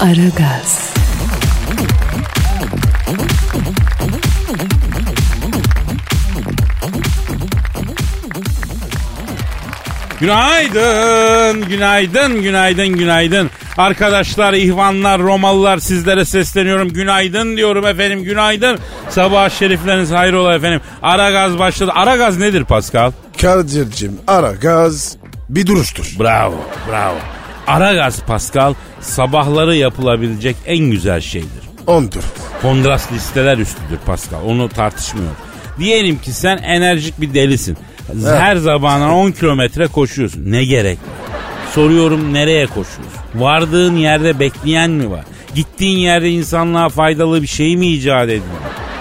Aragaz, Günaydın, günaydın, günaydın, günaydın. Arkadaşlar, ihvanlar, Romalılar sizlere sesleniyorum. Günaydın diyorum efendim, günaydın. Sabah şerifleriniz hayrola efendim. Ara gaz başladı. Ara gaz nedir Pascal? Kadir'cim ara gaz bir duruştur. Bravo, bravo. Ara gaz Pascal, sabahları yapılabilecek en güzel şeydir. Ondur. Kontrast listeler üstüdür Pascal. Onu tartışmıyorum. Diyelim ki sen enerjik bir delisin. Her zamanla 10 kilometre koşuyorsun. Ne gerek var? Soruyorum nereye koşuyorsun? Vardığın yerde bekleyen mi var? Gittiğin yerde insanlığa faydalı bir şey mi icat ediyor?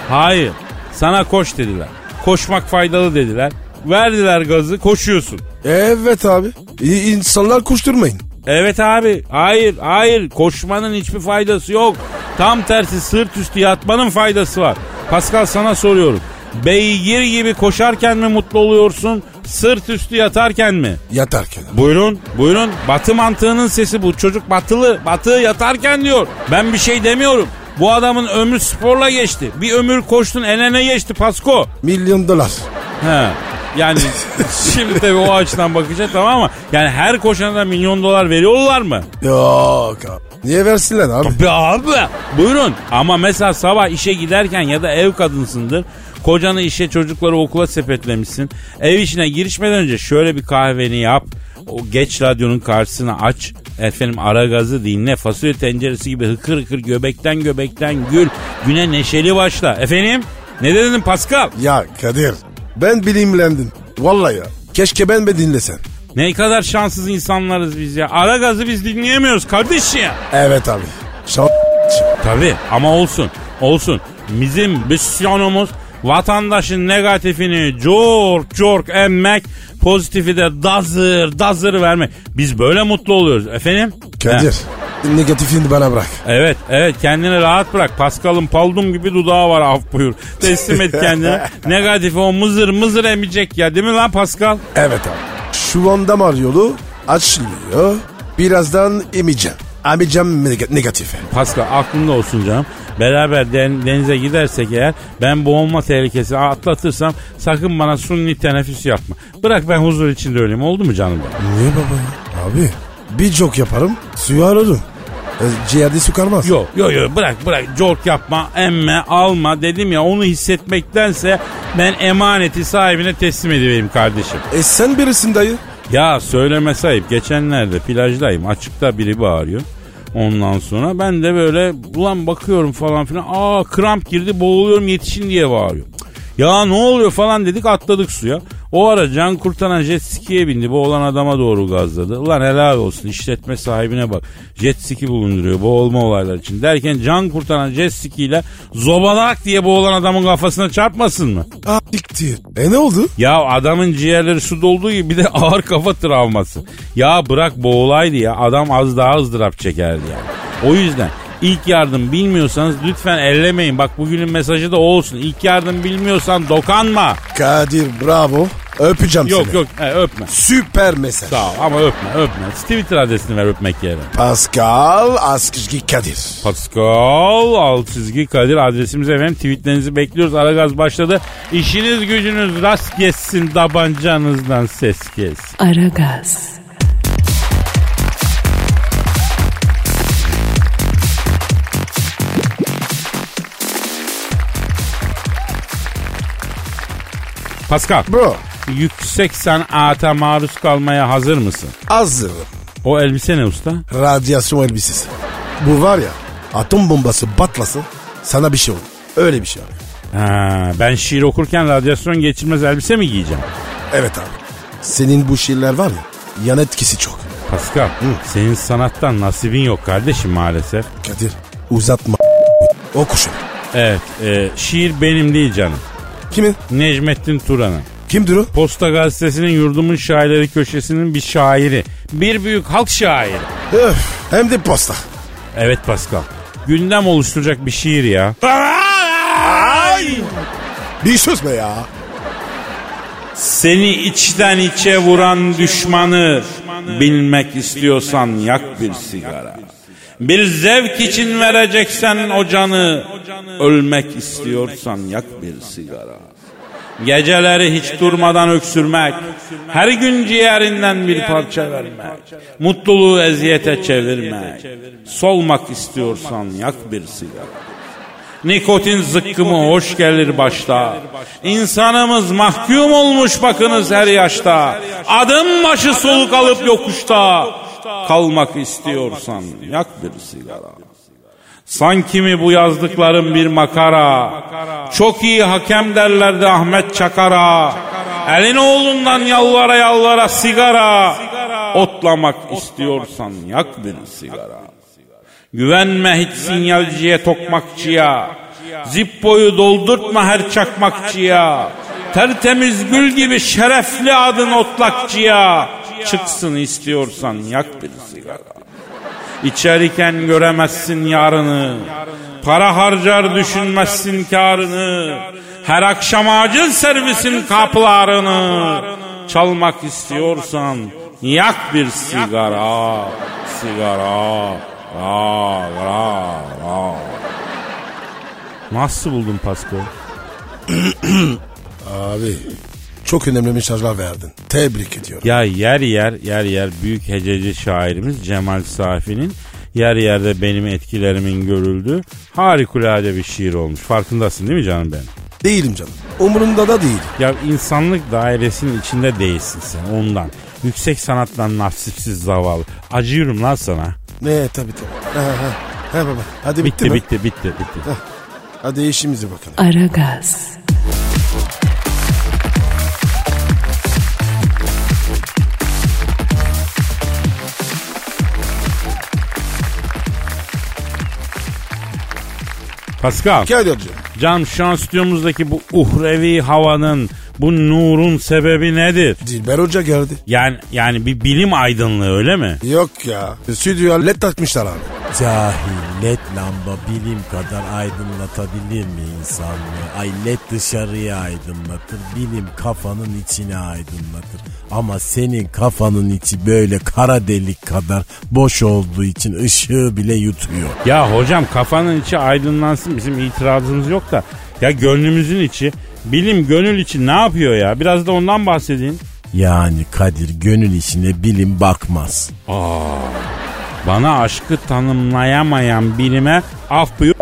Hayır. Sana koş dediler. Koşmak faydalı dediler. Verdiler gazı koşuyorsun. Evet abi. İnsanlar koşturmayın. Evet abi. Hayır, hayır. Koşmanın hiçbir faydası yok. Tam tersi sırt üstü yatmanın faydası var. Pascal sana soruyorum. Beygir gibi koşarken mi mutlu oluyorsun? Sırt üstü yatarken mi? Yatarken. Buyurun, buyurun. Batı mantığının sesi bu. Çocuk batılı, batı yatarken diyor. Ben bir şey demiyorum. Bu adamın ömrü sporla geçti. Bir ömür koştun eline geçti Pasko. Milyon dolar. He. Yani şimdi tabii o açıdan bakacağız tamam ama yani her koşana milyon dolar veriyorlar mı? Yok abi. Niye versinler abi? Be abi buyurun ama mesela sabah işe giderken ya da ev kadınsındır. Kocanı işe çocukları okula sepetlemişsin. Ev işine girişmeden önce şöyle bir kahveni yap. O geç radyonun karşısına aç. Efendim ara gazı dinle. Fasulye tenceresi gibi hıkır hıkır göbekten göbekten gül. Güne neşeli başla. Efendim? Ne dedin Pascal? Ya Kadir ben bilimlendim. Vallahi ya. Keşke ben de dinlesen. Ne kadar şanssız insanlarız biz ya. Ara gazı biz dinleyemiyoruz kardeş ya. Evet abi. Şan... Tabii ama olsun. Olsun. Bizim misyonumuz vatandaşın negatifini cork cork emmek, pozitifi de dazır dazır vermek. Biz böyle mutlu oluyoruz efendim. Kadir negatifini bana bırak. Evet evet kendini rahat bırak. Pascal'ın paldum gibi dudağı var af buyur. Teslim et kendini. Negatifi o mızır mızır emecek ya değil mi lan Pascal? Evet abi. Şu anda mar yolu açılıyor. Birazdan emeceğim. Emeceğim neg- negatife. Pascal aklında olsun canım. Beraber den- denize gidersek eğer ben boğulma tehlikesi atlatırsam sakın bana sunni teneffüs yapma. Bırak ben huzur içinde öleyim oldu mu canım benim? Niye baba ya? Abi bir çok yaparım suyu alırım. E, ciğerde su kalmaz. Yok yok yok bırak bırak cork yapma emme alma dedim ya onu hissetmektense ben emaneti sahibine teslim edivereyim kardeşim. E sen birisin dayı. Ya söyleme sahip geçenlerde plajdayım açıkta biri bağırıyor. Ondan sonra ben de böyle ulan bakıyorum falan filan. Aa kramp girdi boğuluyorum yetişin diye bağırıyor. Ya ne oluyor falan dedik atladık suya. O ara can kurtaran jet ski'ye bindi. Bu olan adama doğru gazladı. Ulan helal olsun işletme sahibine bak. Jet ski bulunduruyor boğulma olaylar için. Derken can kurtaran jet ski ile zobalak diye boğulan adamın kafasına çarpmasın mı? Ah. E ne oldu? Ya adamın ciğerleri su dolduğu gibi bir de ağır kafa travması. Ya bırak boğulaydı ya adam az daha ızdırap çekerdi yani. O yüzden ilk yardım bilmiyorsanız lütfen ellemeyin. Bak bugünün mesajı da o olsun. İlk yardım bilmiyorsan dokanma. Kadir bravo. Öpeceğim Yok seni. yok he, öpme. Süper mesaj. Sağ ol ama öpme öpme. Twitter adresini ver öpmek yerine. Pascal Askışki Kadir. Pascal alt çizgi Kadir adresimiz efendim. Tweetlerinizi bekliyoruz. Aragaz başladı. İşiniz gücünüz rast geçsin. Tabancanızdan ses gelsin. Aragaz, Pascal. Bro Yüksek sanata maruz kalmaya hazır mısın? hazır. O elbise ne usta? Radyasyon elbisesi. Bu var ya atom bombası patlasın sana bir şey olur. Öyle bir şey abi. Ha, ben şiir okurken radyasyon geçirmez elbise mi giyeceğim? Evet abi. Senin bu şiirler var ya yan etkisi çok. Pascal senin sanattan nasibin yok kardeşim maalesef. Kadir uzatma oku şunu. Evet e, şiir benim değil canım. Kimin? Necmettin Turan'ın. Kimdir o? Posta Gazetesi'nin yurdumun şairleri köşesinin bir şairi. Bir büyük halk şairi. Öf, hem de posta. Evet Pascal. Gündem oluşturacak bir şiir ya. Bir söz be ya. Seni içten içe vuran düşmanı bilmek istiyorsan yak bir sigara. Bir zevk için vereceksen o canı, ölmek istiyorsan yak bir sigara. Geceleri hiç durmadan öksürmek, her gün ciğerinden bir parça vermek, mutluluğu eziyete çevirmek, solmak istiyorsan yak bir sigara. Nikotin zıkkımı hoş gelir başta. İnsanımız mahkum olmuş bakınız her yaşta. Adım başı soluk alıp yokuşta. Kalmak istiyorsan yak bir sigara. Sanki mi bu yazdıklarım bir makara? Çok iyi hakem derlerdi Ahmet Çakar'a. Elin oğlundan yalvara yalvara sigara. Otlamak istiyorsan yak bir sigara. Güvenme hiç sinyalciye tokmakçıya. Zippoyu doldurtma her çakmakçıya. Tertemiz gül gibi şerefli adın otlakçıya. Çıksın istiyorsan yak bir sigara. İçeriken göremezsin yarını. Para harcar düşünmezsin karını. Her akşam acil servisin kapılarını. Çalmak istiyorsan yak bir sigara. Sigara. Ra, ra, ra. Nasıl buldun Pasko? Abi çok önemli mesajlar verdin. Tebrik ediyorum. Ya yer yer yer yer büyük hececi şairimiz Cemal Safi'nin yer yerde benim etkilerimin görüldüğü harikulade bir şiir olmuş. Farkındasın değil mi canım benim? Değilim canım. Umurumda da değil. Ya insanlık dairesinin içinde değilsin sen ondan. Yüksek sanattan nasipsiz zavallı. Acıyorum lan sana. Ne tabii tabii. Ha, ha. Ha baba. Hadi bitti, Bitti mi? bitti bitti bitti. Hadi işimize bakalım. Aragaz, Pascal. Kadir'cim. Can şu an stüdyomuzdaki bu uhrevi havanın, bu nurun sebebi nedir? Dilber Hoca geldi. Yani yani bir bilim aydınlığı öyle mi? Yok ya. Stüdyoya led takmışlar abi. Cahil led lamba bilim kadar aydınlatabilir mi insanlığı? Ay led dışarıya aydınlatır, bilim kafanın içine aydınlatır. Ama senin kafanın içi böyle kara delik kadar boş olduğu için ışığı bile yutuyor. Ya hocam kafanın içi aydınlansın bizim itirazımız yok da. Ya gönlümüzün içi, bilim gönül içi ne yapıyor ya? Biraz da ondan bahsedin. Yani Kadir gönül işine bilim bakmaz. Bana aşkı tanımlayamayan bilime af buyur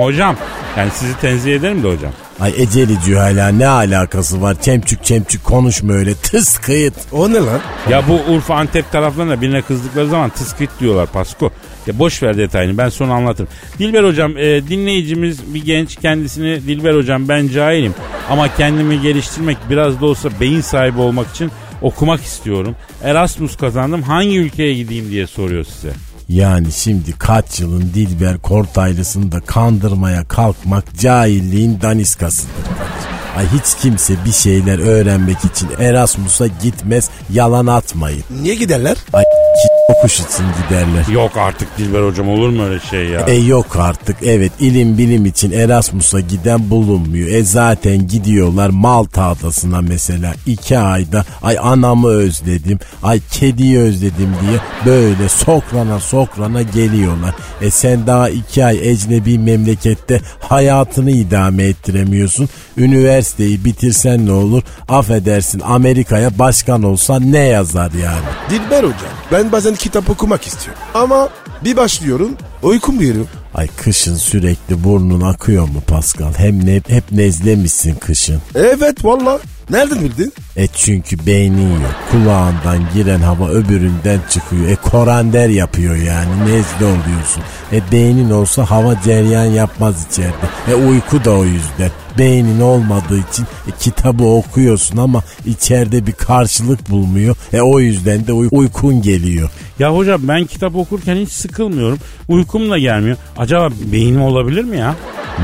hocam. Yani sizi tenzih ederim de hocam. Ay eceli hala ne alakası var? Çemçük çemçük konuşma öyle tıs kıyıt. O ne lan? Ya bu Urfa Antep taraflarında birine kızdıkları zaman tıskıt diyorlar Pasko. Ya boş ver detayını ben sonra anlatırım. Dilber hocam e, dinleyicimiz bir genç kendisini Dilber hocam ben cahilim ama kendimi geliştirmek biraz da olsa beyin sahibi olmak için okumak istiyorum. Erasmus kazandım hangi ülkeye gideyim diye soruyor size. Yani şimdi kaç yılın Dilber Kortaylısını da kandırmaya kalkmak cahilliğin daniskasıdır. Ay hiç kimse bir şeyler öğrenmek için Erasmus'a gitmez yalan atmayın. Niye giderler? Ay okuş için giderler. Yok artık Dilber hocam olur mu öyle şey ya? E yok artık evet ilim bilim için Erasmus'a giden bulunmuyor. E zaten gidiyorlar Malta adasına mesela iki ayda ay anamı özledim ay kediyi özledim diye böyle sokrana sokrana geliyorlar. E sen daha iki ay ecnebi memlekette hayatını idame ettiremiyorsun. Üniversiteyi bitirsen ne olur affedersin Amerika'ya başkan olsan ne yazar yani. Dilber Hoca. Ben bazen kitap okumak istiyorum. Ama bir başlıyorum uykum geliyor. Ay kışın sürekli burnun akıyor mu Pascal? Hem ne, hep nezlemişsin kışın. Evet valla. Nereden bildin? E çünkü beynin yok. Kulağından giren hava öbüründen çıkıyor. E korander yapıyor yani. Nezle oluyorsun. E beynin olsa hava ceryan yapmaz içeride. E uyku da o yüzden. Beynin olmadığı için e, kitabı okuyorsun ama içeride bir karşılık bulmuyor. E o yüzden de uy- uykun geliyor. Ya hocam ben kitap okurken hiç sıkılmıyorum. Uykum da gelmiyor. Acaba beynim olabilir mi ya?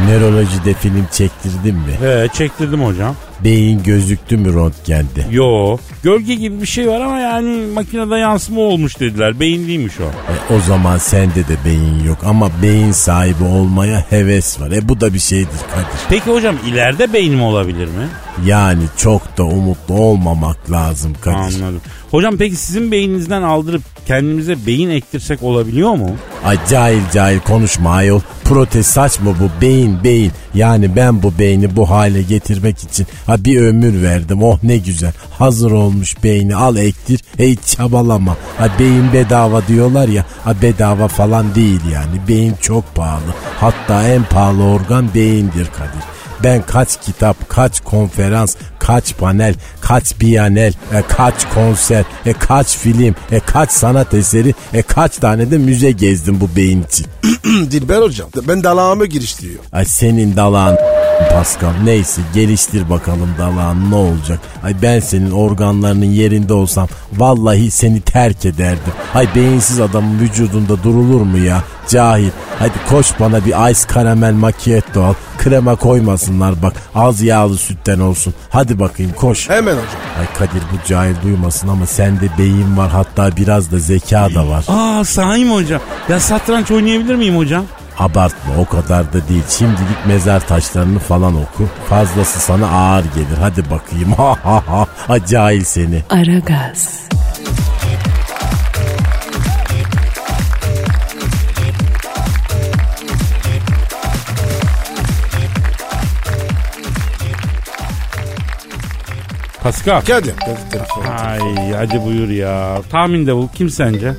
Nörolojide film çektirdin mi? He çektirdim hocam. Beyin gözüktü mü röntgende? Yo. Gölge gibi bir şey var ama yani makinede yansıma olmuş dediler. Beyin değilmiş o. E, o zaman sende de beyin yok ama beyin sahibi olmaya heves var. E bu da bir şeydir Kadir. Peki hocam ileride beynim olabilir mi? Yani çok da umutlu olmamak lazım Kadir. Anladım. Hocam peki sizin beyninizden aldırıp kendimize beyin ektirsek olabiliyor mu? Ay cahil cahil konuşma ayol. Protez saç mı bu? Beyin beyin. Yani ben bu beyni bu hale getirmek için ha bir ömür verdim. Oh ne güzel. Hazır olmuş beyni al ektir. Hey çabalama. Ha beyin bedava diyorlar ya. Ha bedava falan değil yani. Beyin çok pahalı. Hatta en pahalı organ beyindir Kadir. Ben kaç kitap, kaç konferans, kaç panel, kaç biyanel, e, kaç konser, e, kaç film, e, kaç sanat eseri, e, kaç tane de müze gezdim bu beyin için. Dilber hocam ben dalağımı giriştiriyor. Ay senin dalağın Pascal neyse geliştir bakalım dalağın ne olacak. Ay ben senin organlarının yerinde olsam vallahi seni terk ederdim. Ay beyinsiz adamın vücudunda durulur mu ya? Cahil. Hadi koş bana bir ice karamel macchiato al. Krema koymasınlar bak. Az yağlı sütten olsun. Hadi bakayım koş. Hemen hocam. Ay Kadir bu cahil duymasın ama sende beyin var hatta biraz da zeka da var. Aa sahi mi hocam? Ya satranç oynayabilir miyim hocam? Abartma o kadar da değil. Şimdilik mezar taşlarını falan oku. Fazlası sana ağır gelir. Hadi bakayım. Ha ha ha. Cahil seni. Aragaz, Pascal. Geldi. Geldi telefon. Ay hadi buyur ya. Tahmin de bul. Kim sence?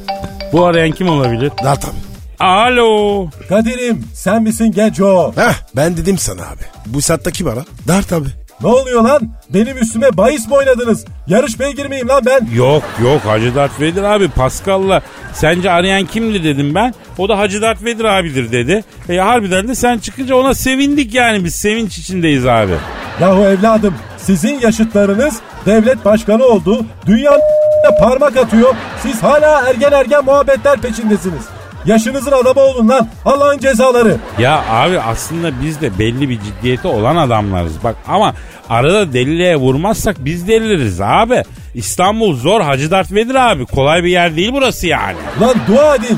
Bu arayan kim olabilir? Daha tabii. Alo. Kadir'im sen misin Genco? Heh ben dedim sana abi. Bu saatte kim ara? Dar tabii. Ne oluyor lan? Benim üstüme bahis mi oynadınız? Yarış beygir miyim lan ben? Yok yok Hacı Dert Vedir abi Pascal'la sence arayan kimdi dedim ben. O da Hacı Dert Vedir abidir dedi. E harbiden de sen çıkınca ona sevindik yani biz sevinç içindeyiz abi. Yahu evladım sizin yaşıtlarınız devlet başkanı oldu. Dünya parmak atıyor. Siz hala ergen ergen muhabbetler peşindesiniz. Yaşınızın adamı olun lan. Allah'ın cezaları. Ya abi aslında biz de belli bir ciddiyeti olan adamlarız bak ama arada deliliğe vurmazsak biz deliririz abi. İstanbul zor Hacı Dert Vedir abi kolay bir yer değil burası yani. Lan dua edin.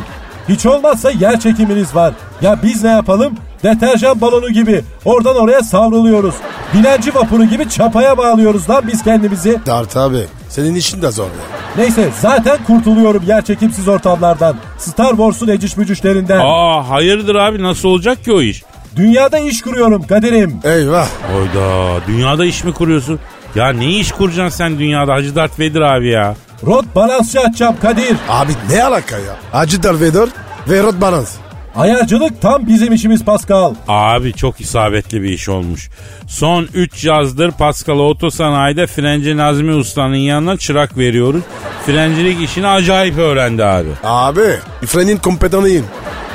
Hiç olmazsa yer çekiminiz var. Ya biz ne yapalım? Deterjan balonu gibi oradan oraya savruluyoruz. Dilenci vapuru gibi çapaya bağlıyoruz lan biz kendimizi. Dar tabii. Senin işin de zor ya. Neyse zaten kurtuluyorum yer çekimsiz ortamlardan. Star Wars'un eciş bücüşlerinden. Aa hayırdır abi nasıl olacak ki o iş? Dünyada iş kuruyorum Kadir'im. Eyvah. Oyda dünyada iş mi kuruyorsun? Ya ne iş kuracaksın sen dünyada Hacı Dert Vedir abi ya? Rot balansçı açacağım Kadir. Abi ne alaka ya? Acı Darvedor ve Rod Balans. Ayarcılık tam bizim işimiz Pascal. Abi çok isabetli bir iş olmuş. Son 3 yazdır Paskal'a otosanayide Frenci Nazmi Usta'nın yanına çırak veriyoruz. Frencilik işini acayip öğrendi abi. Abi frenin kompetanıyım.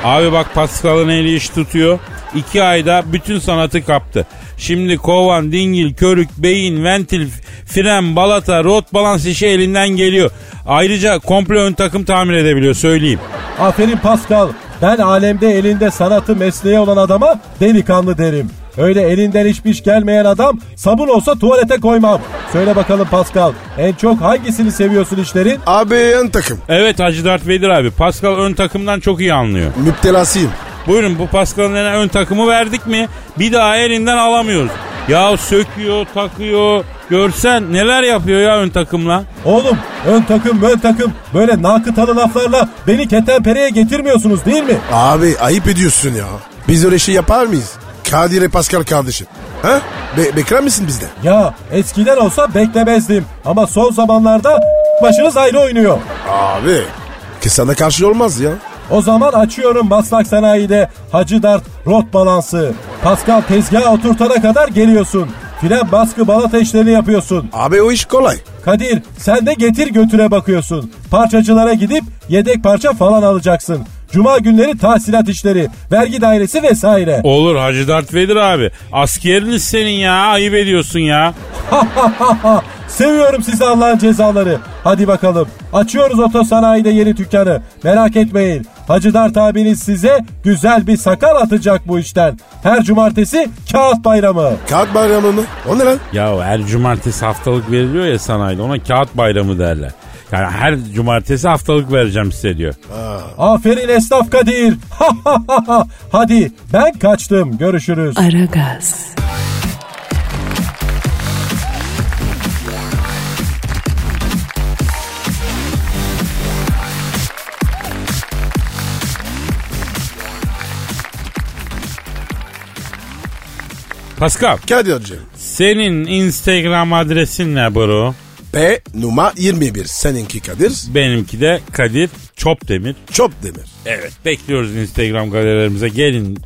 Abi bak Paskal'ın eli iş tutuyor. 2 ayda bütün sanatı kaptı. Şimdi kovan, dingil, körük, beyin, ventil, fren, balata, rot balans işi elinden geliyor. Ayrıca komple ön takım tamir edebiliyor söyleyeyim. Aferin Pascal. Ben alemde elinde sanatı mesleği olan adama delikanlı derim. Öyle elinden hiçbir iş gelmeyen adam sabun olsa tuvalete koymam. Söyle bakalım Pascal en çok hangisini seviyorsun işlerin? Abi ön takım. Evet Hacı Dert Vedir abi. Pascal ön takımdan çok iyi anlıyor. Müptelasıyım. Buyurun bu Pascal'ın eline ön takımı verdik mi bir daha elinden alamıyoruz. Ya söküyor, takıyor. Görsen neler yapıyor ya ön takımla. Oğlum ön takım ön takım böyle nakıtalı laflarla beni ketenpereye getirmiyorsunuz değil mi? Abi ayıp ediyorsun ya. Biz öyle şey yapar mıyız? Kadir Pascal kardeşim. Ha? Be bekler misin bizden? Ya eskiden olsa beklemezdim ama son zamanlarda başınız ayrı oynuyor. Abi. Ki sana karşı olmaz ya. O zaman açıyorum Maslak Sanayi'de Hacı Dert rot balansı. Pascal tezgaha oturtana kadar geliyorsun. Fren baskı balata işlerini yapıyorsun. Abi o iş kolay. Kadir sen de getir götüre bakıyorsun. Parçacılara gidip yedek parça falan alacaksın. Cuma günleri tahsilat işleri, vergi dairesi vesaire. Olur Hacı Dert Vedir abi. Askeriniz senin ya. Ayıp ediyorsun ya. Seviyorum sizi Allah'ın cezaları. Hadi bakalım. Açıyoruz otosanayide yeni dükkanı. Merak etmeyin. Hacı Dert abiniz size güzel bir sakal atacak bu işten. Her cumartesi kağıt bayramı. Kağıt bayramı mı? O ne lan? Ya her cumartesi haftalık veriliyor ya sanayide. Ona kağıt bayramı derler. Yani her cumartesi haftalık vereceğim size diyor. Aferin esnaf Kadir. Hadi ben kaçtım. Görüşürüz. Aragaz, Pascal Kadir'cim. senin Instagram adresin ne bro? P numara 21. Seninki Kadir. Benimki de Kadir Çopdemir. Çok demir. Evet bekliyoruz Instagram galerilerimize gelin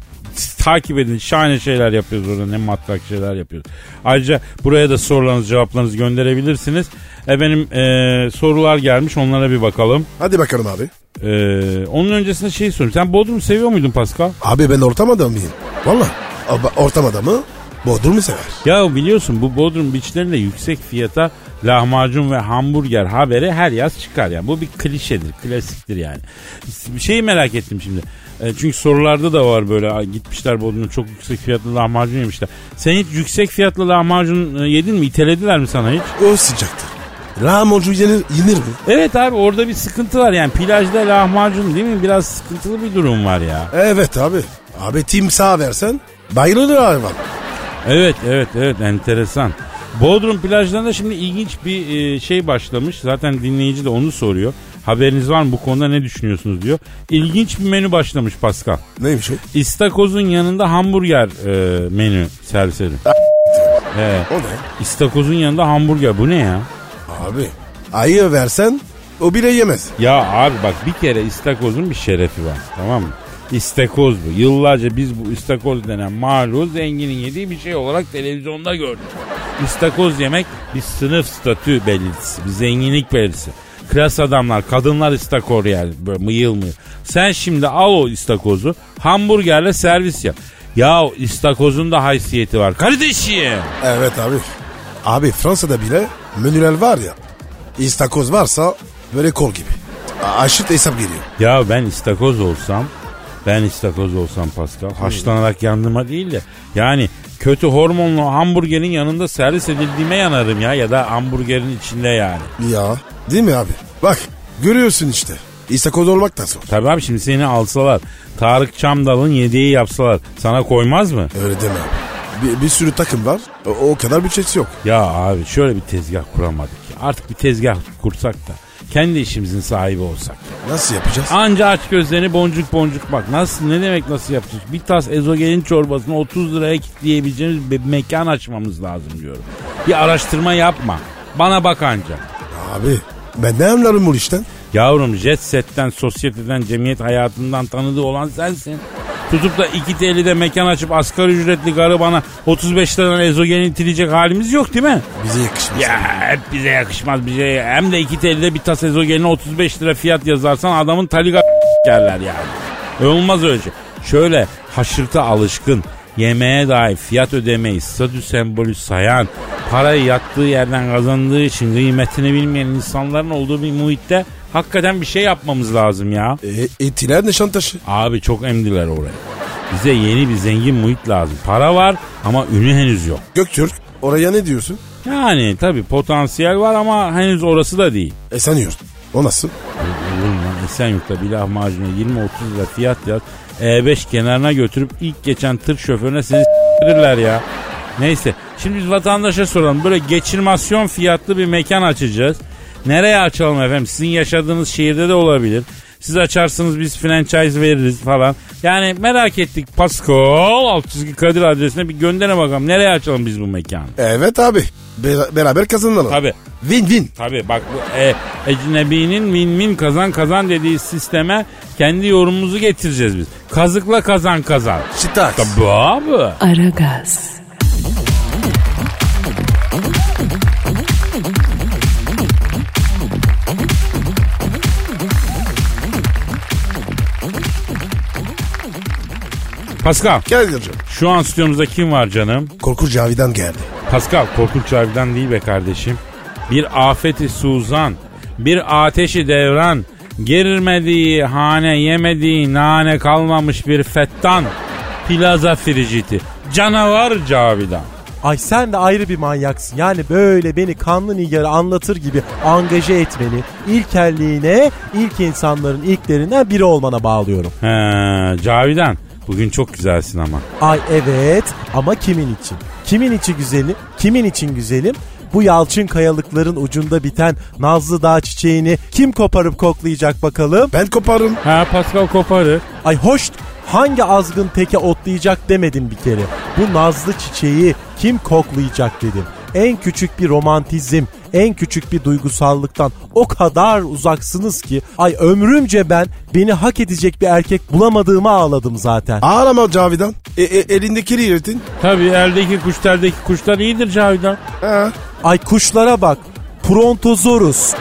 takip edin şahane şeyler yapıyoruz orada ne matrak şeyler yapıyoruz. Ayrıca buraya da sorularınızı cevaplarınızı gönderebilirsiniz. Efendim e, sorular gelmiş onlara bir bakalım. Hadi bakalım abi. E, onun öncesinde şey sorayım sen Bodrum'u seviyor muydun Pascal? Abi ben ortam adamıyım. Valla. Ortam adamı Bodrum'u sever. Ya biliyorsun bu Bodrum beachlerinde yüksek fiyata lahmacun ve hamburger haberi her yaz çıkar yani. Bu bir klişedir, klasiktir yani. Bir şeyi merak ettim şimdi. E, çünkü sorularda da var böyle "Ay, gitmişler Bodrum'da çok yüksek fiyatlı lahmacun yemişler. Sen hiç yüksek fiyatlı lahmacun e, yedin mi? İtelediler mi sana hiç? O sıcaktır. Lahmacun yenir, yenir mi? Evet abi orada bir sıkıntı var yani plajda lahmacun değil mi? Biraz sıkıntılı bir durum var ya. Evet abi. Abi timsah versen bayılır hayvan. Evet evet evet enteresan. Bodrum plajlarında şimdi ilginç bir e, şey başlamış. Zaten dinleyici de onu soruyor. Haberiniz var mı bu konuda ne düşünüyorsunuz diyor. İlginç bir menü başlamış Pascal. Neymiş o? İstakozun yanında hamburger e, menü servis edin. Evet. O ne? İstakozun yanında hamburger bu ne ya? Abi ayı versen o bile yemez. Ya abi bak bir kere istakozun bir şerefi var tamam mı? İstakoz bu. Yıllarca biz bu istakoz denen mahluğu zenginin yediği bir şey olarak televizyonda gördük. İstakoz yemek bir sınıf statü belirtisi, bir zenginlik belirtisi. Klas adamlar, kadınlar istakoz yer böyle mıyıl mıyıl. Sen şimdi al o istakozu hamburgerle servis yap. Ya istakozun da haysiyeti var kardeşim. Evet abi. Abi Fransa'da bile menüler var ya. İstakoz varsa böyle kol gibi. A- Aşıt hesap geliyor. Ya ben istakoz olsam ben istakoz olsam Pascal haşlanarak yandığıma değil de yani kötü hormonlu hamburgerin yanında servis edildiğime yanarım ya ya da hamburgerin içinde yani. Ya değil mi abi? Bak görüyorsun işte. İstakoz olmak da zor. Tabii abi şimdi seni alsalar Tarık Çamdal'ın yediği yapsalar sana koymaz mı? Öyle deme abi. Bir, bir sürü takım var. O, o kadar bütçesi yok. Ya abi şöyle bir tezgah kuramadık ya. Artık bir tezgah kursak da kendi işimizin sahibi olsak. Nasıl yapacağız? Anca aç gözlerini boncuk boncuk bak. Nasıl ne demek nasıl yapacağız? Bir tas ezogelin çorbasını 30 liraya kitleyebileceğimiz bir mekan açmamız lazım diyorum. Bir araştırma yapma. Bana bak anca. Abi ben ne anlarım bu işten? Yavrum jet setten, sosyeteden, cemiyet hayatından tanıdığı olan sensin. Tutup da iki TL'de mekan açıp asgari ücretli garı bana 35 liradan ezogelin itilecek halimiz yok değil mi? Bize yakışmaz. Ya hep bize yakışmaz bize. Hem de iki TL'de bir tas ezogeline 35 lira fiyat yazarsan adamın taliga yerler yani. Olmaz öyle şey. Şöyle haşırta alışkın, yemeğe dair fiyat ödemeyi, statü sembolü sayan, parayı yattığı yerden kazandığı için kıymetini bilmeyen insanların olduğu bir muhitte hakikaten bir şey yapmamız lazım ya. E, etiler Nişantaşı. Abi çok emdiler oraya. Bize yeni bir zengin muhit lazım. Para var ama ünü henüz yok. Göktürk oraya ne diyorsun? Yani tabii potansiyel var ama henüz orası da değil. Esenyurt. O nasıl? Olur mu lan Esenyurt'ta bir lahmacuna 20-30 lira fiyat yaz. E5 kenarına götürüp ilk geçen tır şoförüne seni s**tirler ya. Neyse şimdi biz vatandaşa soralım. Böyle geçirmasyon fiyatlı bir mekan açacağız. Nereye açalım efendim? Sizin yaşadığınız şehirde de olabilir. Siz açarsınız biz franchise veririz falan. Yani merak ettik Pascal alt çizgi Kadir adresine bir göndere bakalım. Nereye açalım biz bu mekanı? Evet abi. Be- beraber kazanalım. Tabii. Win win. Tabii bak bu e, ecnebinin win-win kazan kazan dediği sisteme kendi yorumumuzu getireceğiz biz. Kazıkla kazan kazan. Çıtaks. Tabii abi. Aragaz, Pascal Kadir'cim. şu an stüdyomuzda kim var canım? Korkunç Cavidan geldi. Pascal korkunç Cavidan değil be kardeşim. Bir afeti suzan, bir ateşi devran, girmediği hane yemediği nane kalmamış bir fettan. Plaza friciti. Canavar Cavidan. Ay sen de ayrı bir manyaksın. Yani böyle beni kanlı nigarı anlatır gibi angaje etmeni, ilkelliğine, ilk insanların ilklerinden biri olmana bağlıyorum. He, Cavidan bugün çok güzelsin ama. Ay evet ama kimin için? Kimin için güzelim? Kimin için güzelim? Bu yalçın kayalıkların ucunda biten nazlı dağ çiçeğini kim koparıp koklayacak bakalım? Ben koparım. Ha Pascal koparır. Ay hoş hangi azgın teke otlayacak demedim bir kere. Bu nazlı çiçeği kim koklayacak dedim. En küçük bir romantizm, en küçük bir duygusallıktan o kadar uzaksınız ki ay ömrümce ben beni hak edecek bir erkek bulamadığımı ağladım zaten. Ağlama Cavidan. E, e, elindekini yırtın. Tabii eldeki kuş teldeki kuşlar iyidir Cavidan. Ha. Ay kuşlara bak. Prontozorus.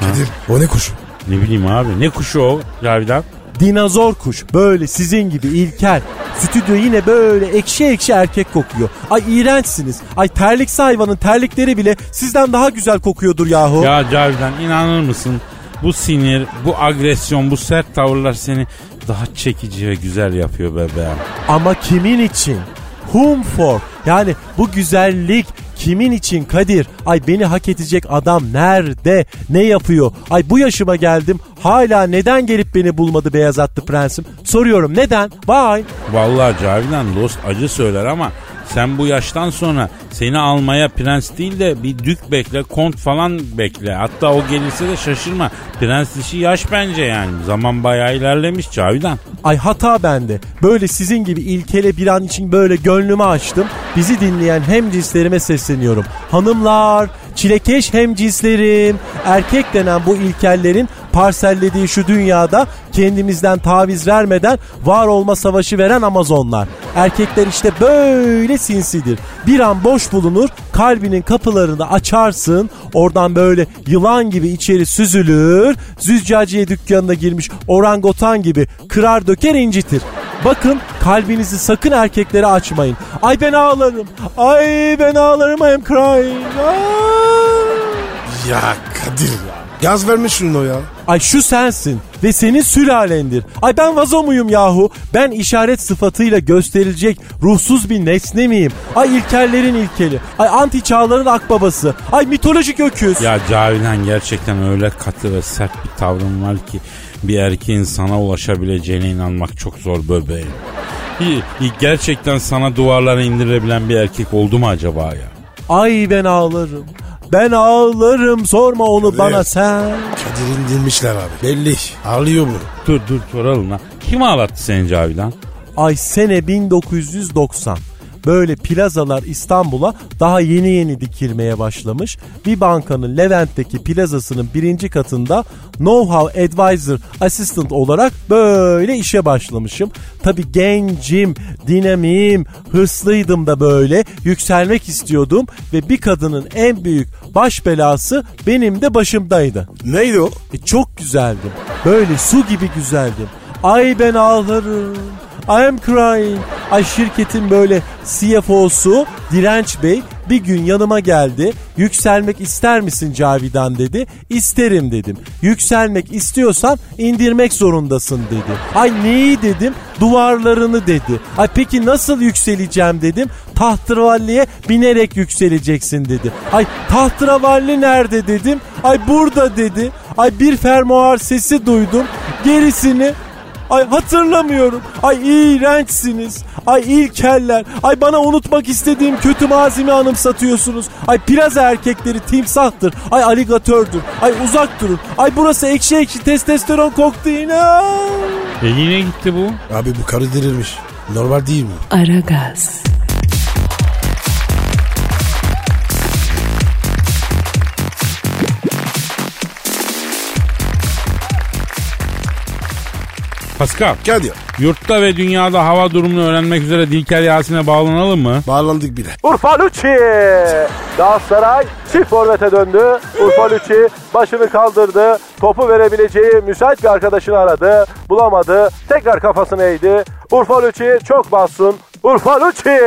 Kadir o ne kuşu? Ne bileyim abi ne kuşu o Cavidan? Dinozor kuş böyle sizin gibi ilkel. Stüdyo yine böyle ekşi ekşi erkek kokuyor. Ay iğrençsiniz. Ay terlik hayvanın terlikleri bile sizden daha güzel kokuyordur yahu. Ya Cavidan inanır mısın? Bu sinir, bu agresyon, bu sert tavırlar seni daha çekici ve güzel yapıyor bebeğim. Ama kimin için? Whom for? Yani bu güzellik kimin için Kadir? Ay beni hak edecek adam nerede? Ne yapıyor? Ay bu yaşıma geldim. Hala neden gelip beni bulmadı beyaz atlı prensim? Soruyorum neden? Vay. Vallahi Cavidan dost acı söyler ama sen bu yaştan sonra seni almaya prens değil de bir dük bekle, kont falan bekle. Hatta o gelirse de şaşırma. Prens işi yaş bence yani. Zaman bayağı ilerlemiş Cavidan. Ay hata bende. Böyle sizin gibi ilkele bir an için böyle gönlümü açtım. Bizi dinleyen hem cinslerime sesleniyorum. Hanımlar, çilekeş hem cinslerim. Erkek denen bu ilkellerin parsellediği şu dünyada kendimizden taviz vermeden var olma savaşı veren Amazonlar. Erkekler işte böyle sinsidir. Bir an boş bulunur, kalbinin kapılarını açarsın, oradan böyle yılan gibi içeri süzülür, züccaciye dükkanına girmiş orangotan gibi kırar döker incitir. Bakın kalbinizi sakın erkeklere açmayın. Ay ben ağlarım. Ay ben ağlarım I am crying. Ay. Ya Kadir ya. Gaz vermiş şunu ya. Ay şu sensin ve senin sülalendir. Ay ben vazo muyum yahu? Ben işaret sıfatıyla gösterilecek ruhsuz bir nesne miyim? Ay ilkellerin ilkeli. Ay anti çağların akbabası. Ay mitolojik öküz. Ya Cavidan gerçekten öyle katı ve sert bir tavrın var ki bir erkeğin sana ulaşabileceğine inanmak çok zor bebeğim. Gerçekten sana duvarlara indirebilen bir erkek oldu mu acaba ya? Ay ben ağlarım. Ben ağlarım sorma onu bana sen. Kadir indirmişler abi. Belli. Ağlıyor bu. Dur dur soralım lan. Kim ağlattı seni Cavidan? Ay sene 1990. Böyle plazalar İstanbul'a daha yeni yeni dikilmeye başlamış. Bir bankanın Levent'teki plazasının birinci katında Know-how Advisor Assistant olarak böyle işe başlamışım. Tabi gencim, dinamiyim, hırslıydım da böyle yükselmek istiyordum ve bir kadının en büyük baş belası benim de başımdaydı. Neydi o? E, çok güzeldim. Böyle su gibi güzeldim. Ay ben ağlarım. I am crying. Ay şirketin böyle CFO'su Direnç Bey bir gün yanıma geldi. Yükselmek ister misin Cavidan dedi. İsterim dedim. Yükselmek istiyorsan indirmek zorundasın dedi. Ay neyi dedim? Duvarlarını dedi. Ay peki nasıl yükseleceğim dedim. Tahtıravalliye binerek yükseleceksin dedi. Ay tahtıravalli nerede dedim. Ay burada dedi. Ay bir fermuar sesi duydum. Gerisini Ay hatırlamıyorum. Ay iğrençsiniz. Ay ilkeller. Ay bana unutmak istediğim kötü mazimi anımsatıyorsunuz. Ay plaza erkekleri timsahtır. Ay aligatördür. Ay uzak durun. Ay burası ekşi ekşi testosteron koktu yine. E yine gitti bu. Abi bu karı delirmiş. Normal değil mi? Aragaz, Pascal, Kadir. yurtta ve dünyada hava durumunu öğrenmek üzere Dilker Yasin'e bağlanalım mı? Bağlandık bile. Urfa Lucci. Galatasaray çift forvete döndü. Urfa Lucci başını kaldırdı. Topu verebileceği müsait bir arkadaşını aradı. Bulamadı. Tekrar kafasını eğdi. Urfa Lucci çok mahzun. Urfa Lucci!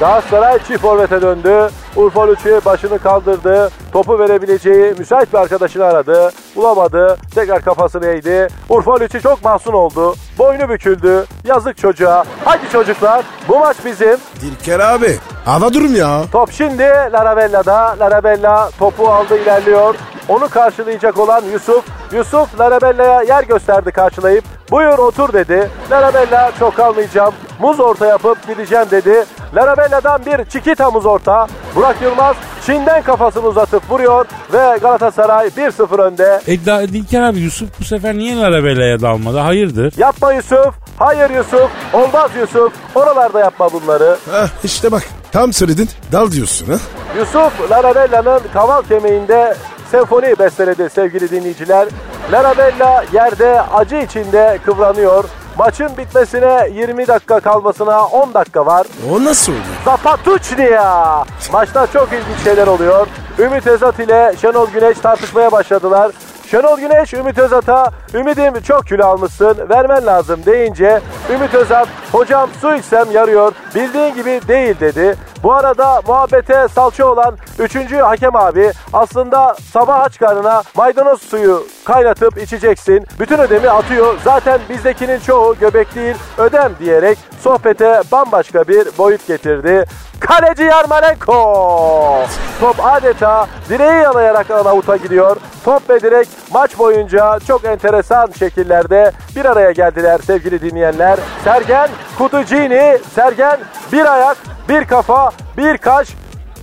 Galatasaray çift forvete döndü. Urfa Lucci başını kaldırdı. Topu verebileceği müsait bir arkadaşını aradı. Bulamadı. Tekrar kafasını eğdi. Urfa Lucci çok mahzun oldu. Boynu büküldü. Yazık çocuğa. Hadi çocuklar bu maç bizim. Dilker abi. Hava durum ya. Top şimdi Larabella'da. Larabella topu aldı ilerliyor. Onu karşılayacak olan Yusuf. Yusuf Larabella'ya yer gösterdi karşılayıp. Buyur otur dedi. Larabella çok kalmayacağım. Muz orta yapıp gideceğim dedi. Larabella'dan bir çikita muz orta. Burak Yılmaz Çin'den kafasını uzatıp vuruyor ve Galatasaray 1-0 önde. E da, Dilker abi Yusuf bu sefer niye Larabella'ya dalmadı? Hayırdır? Yapma Yusuf. Hayır Yusuf. Olmaz Yusuf. Oralarda yapma bunları. Heh, işte bak tam söyledin dal diyorsun ha. Yusuf Larabella'nın kaval kemiğinde senfoni besteledi sevgili dinleyiciler. Larabella yerde acı içinde kıvranıyor. Maçın bitmesine 20 dakika kalmasına 10 dakika var. O nasıl oluyor? Zapatuchnia. Maçta çok ilginç şeyler oluyor. Ümit Özat ile Şenol Güneş tartışmaya başladılar. Şenol Güneş Ümit Özat'a Ümit'im çok kilo almışsın vermen lazım deyince Ümit Özat hocam su içsem yarıyor bildiğin gibi değil dedi. Bu arada muhabbete salça olan 3. hakem abi aslında sabah aç karnına maydanoz suyu kaynatıp içeceksin. Bütün ödemi atıyor. Zaten bizdekinin çoğu göbek değil ödem diyerek sohbete bambaşka bir boyut getirdi. Kaleci Yarmolenko. Top adeta direği yalayarak avuta gidiyor. Top ve direk maç boyunca çok enteresan şekillerde bir araya geldiler sevgili dinleyenler. Sergen Kutucini, Sergen bir ayak, bir kafa, bir kaş,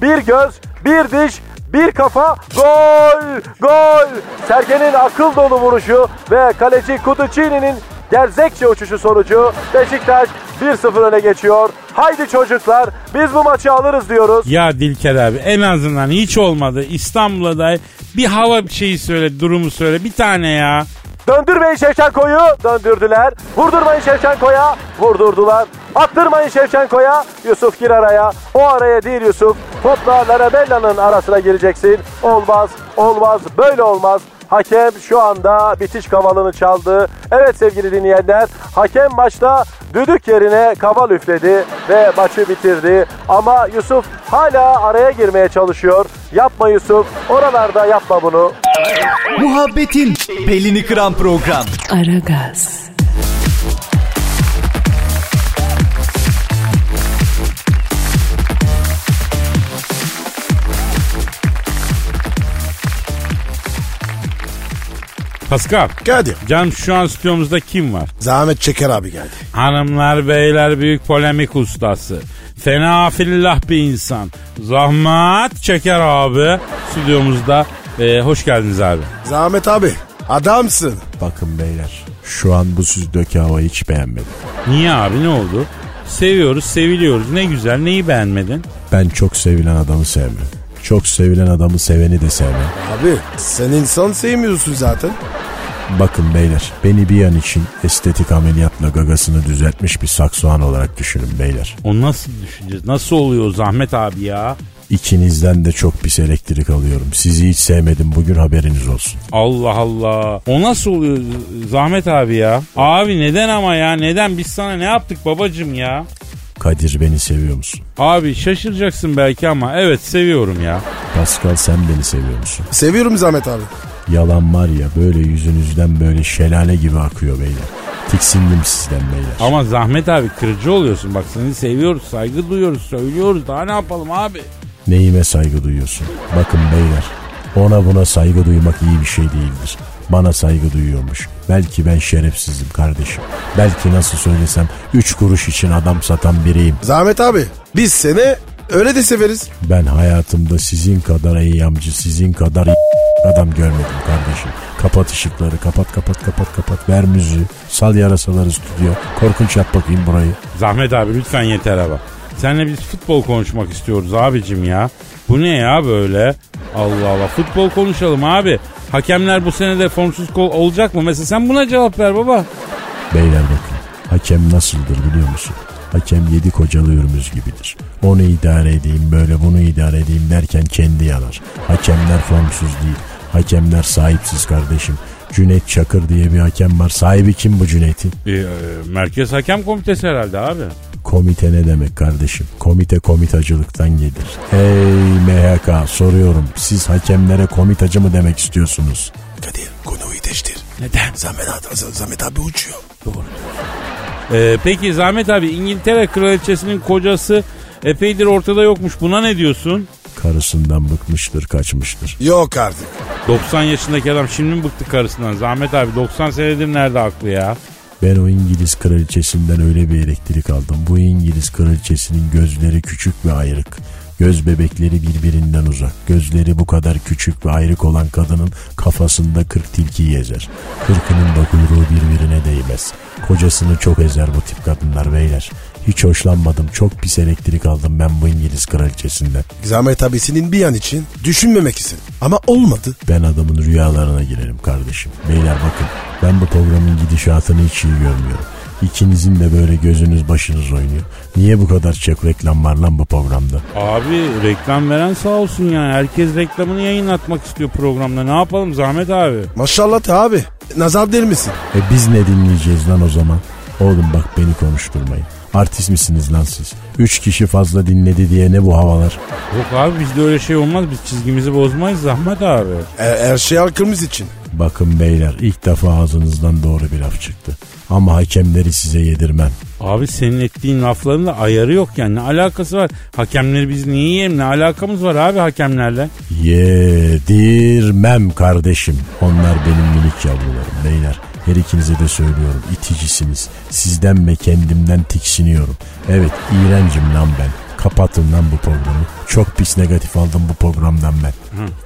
bir göz, bir diş, bir kafa, gol, gol. Sergen'in akıl dolu vuruşu ve kaleci Kutucini'nin gerzekçe uçuşu sonucu Beşiktaş 1-0 öne geçiyor. Haydi çocuklar biz bu maçı alırız diyoruz. Ya Dilker abi en azından hiç olmadı. İstanbul'a dair bir hava bir şeyi söyle, durumu söyle. Bir tane ya. Döndürmeyin Şevçenko'yu döndürdüler. Vurdurmayın Şevçenko'ya vurdurdular. Attırmayın Şevçenko'ya Yusuf gir araya. O araya değil Yusuf. Topla Larabella'nın arasına gireceksin. Olmaz, olmaz, böyle olmaz. Hakem şu anda bitiş kavalını çaldı. Evet sevgili dinleyenler, hakem maçta düdük yerine kaval üfledi ve maçı bitirdi. Ama Yusuf hala araya girmeye çalışıyor. Yapma Yusuf, oralarda yapma bunu. Muhabbetin belini kıran program. Aragaz, Pascal. Kadir. Canım şu an stüdyomuzda kim var? Zahmet Çeker abi geldi. Hanımlar beyler büyük polemik ustası. Fena fillah bir insan. Zahmet çeker abi stüdyomuzda. Ee, hoş geldiniz abi. Zahmet abi adamsın. Bakın beyler şu an bu süzdeki havayı hiç beğenmedim. Niye abi ne oldu? Seviyoruz seviliyoruz ne güzel neyi beğenmedin? Ben çok sevilen adamı sevmem. Çok sevilen adamı seveni de sevmem. Abi sen insan sevmiyorsun zaten. Bakın beyler beni bir an için estetik ameliyatla gagasını düzeltmiş bir saksoğan olarak düşünün beyler. O nasıl düşüneceğiz? Nasıl oluyor Zahmet abi ya? İkinizden de çok pis elektrik alıyorum. Sizi hiç sevmedim bugün haberiniz olsun. Allah Allah. O nasıl oluyor Zahmet abi ya? Abi neden ama ya? Neden? Biz sana ne yaptık babacım ya? Kadir beni seviyor musun? Abi şaşıracaksın belki ama evet seviyorum ya. Pascal sen beni seviyor musun? Seviyorum Zahmet abi. Yalan var ya böyle yüzünüzden böyle şelale gibi akıyor beyler. Tiksindim sizden beyler. Ama Zahmet abi kırıcı oluyorsun. Bak seni seviyoruz, saygı duyuyoruz, söylüyoruz. Daha ne yapalım abi? Neyime saygı duyuyorsun? Bakın beyler ona buna saygı duymak iyi bir şey değildir. Bana saygı duyuyormuş. Belki ben şerefsizim kardeşim. Belki nasıl söylesem üç kuruş için adam satan biriyim. Zahmet abi biz seni öyle de severiz. Ben hayatımda sizin kadar eyyamcı, sizin kadar adam görmedim kardeşim. Kapat ışıkları, kapat kapat kapat kapat. Ver müziği, sal yarasaları stüdyo. Korkunç yap bakayım burayı. Zahmet abi lütfen yeter ama. Seninle biz futbol konuşmak istiyoruz abicim ya. Bu ne ya böyle? Allah Allah futbol konuşalım abi. Hakemler bu sene de formsuz kol olacak mı? Mesela sen buna cevap ver baba. Beyler bakın, hakem nasıldır biliyor musun? Hakem yedi kocalı ürümüz gibidir. Onu idare edeyim böyle bunu idare edeyim derken kendi yanar. Hakemler formsuz değil. Hakemler sahipsiz kardeşim. Cüneyt Çakır diye bir hakem var. Sahibi kim bu Cüneyt'in? E, e, Merkez Hakem Komitesi herhalde abi. Komite ne demek kardeşim? Komite komitacılıktan gelir. Hey MHK soruyorum. Siz hakemlere komitacı mı demek istiyorsunuz? Kadir konuyu değiştir. Neden? Zahmet abi, Zahmet abi uçuyor. E, peki Zahmet abi İngiltere Kraliçesi'nin kocası epeydir ortada yokmuş. Buna ne diyorsun? Karısından bıkmıştır kaçmıştır. Yok artık. 90 yaşındaki adam şimdi mi bıktı karısından? Zahmet abi 90 senedir nerede aklı ya? Ben o İngiliz kraliçesinden öyle bir elektrik aldım. Bu İngiliz kraliçesinin gözleri küçük ve ayrık. Göz bebekleri birbirinden uzak. Gözleri bu kadar küçük ve ayrık olan kadının kafasında kırk tilki ezer. Kırkının da kuyruğu birbirine değmez. Kocasını çok ezer bu tip kadınlar beyler. Hiç hoşlanmadım. Çok pis elektrik aldım ben bu İngiliz kraliçesinden. Zahmet abisinin bir an için düşünmemek istedim. Ama olmadı. Ben adamın rüyalarına girerim kardeşim. Beyler bakın ben bu programın gidişatını hiç iyi görmüyorum. İkinizin de böyle gözünüz başınız oynuyor. Niye bu kadar çok reklam var lan bu programda? Abi reklam veren sağ olsun ya. Herkes reklamını yayınlatmak istiyor programda. Ne yapalım Zahmet abi? Maşallah da abi. Nazar der misin? E biz ne dinleyeceğiz lan o zaman? Oğlum bak beni konuşturmayın. Artist misiniz lan siz? Üç kişi fazla dinledi diye ne bu havalar? Yok abi bizde öyle şey olmaz. Biz çizgimizi bozmayız Zahmet abi. E, her şey halkımız için. Bakın beyler ilk defa ağzınızdan doğru bir laf çıktı. Ama hakemleri size yedirmem. Abi senin ettiğin lafların da ayarı yok yani. Ne alakası var? Hakemleri biz niye yiyelim? Ne alakamız var abi hakemlerle? Yedirmem kardeşim. Onlar benim minik yavrularım beyler. Her ikinize de söylüyorum iticisiniz. Sizden ve kendimden tiksiniyorum. Evet iğrencim lan ben. Kapatın lan bu programı. Çok pis negatif aldım bu programdan ben.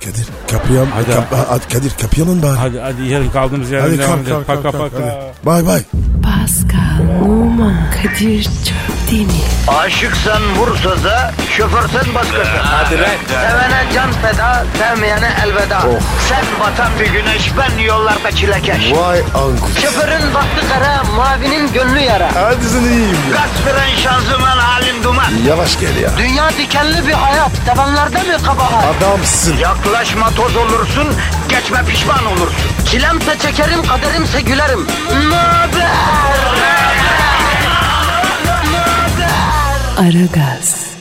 Kadir kapıyı Hadi. kap, a- Kadir kapıyalım bari. Hadi hadi yarın kaldığımız yerden Hadi devam edelim. Paka paka. hadi. Bay bay. Pascal, Oman, Kadir çok değil mi? Aşıksan vursa da, şoförsen başkasın. Hadi Sevene can feda, sevmeyene elveda. Sen batan bir güneş, ben yollarda çilekeş. Vay anku. Şoförün baktı kara, mavinin gönlü yara. Hadi sen iyiyim ya. Kasperen şanzıman halin duman. Yavaş gel ya. Dünya dikenli bir hayat, sevenlerde mi kabahar? Adamsın. Yaklaşma toz olursun, geçme pişman olursun. Çilemse çekerim, kaderimse gülerim. Möber! Aragaz.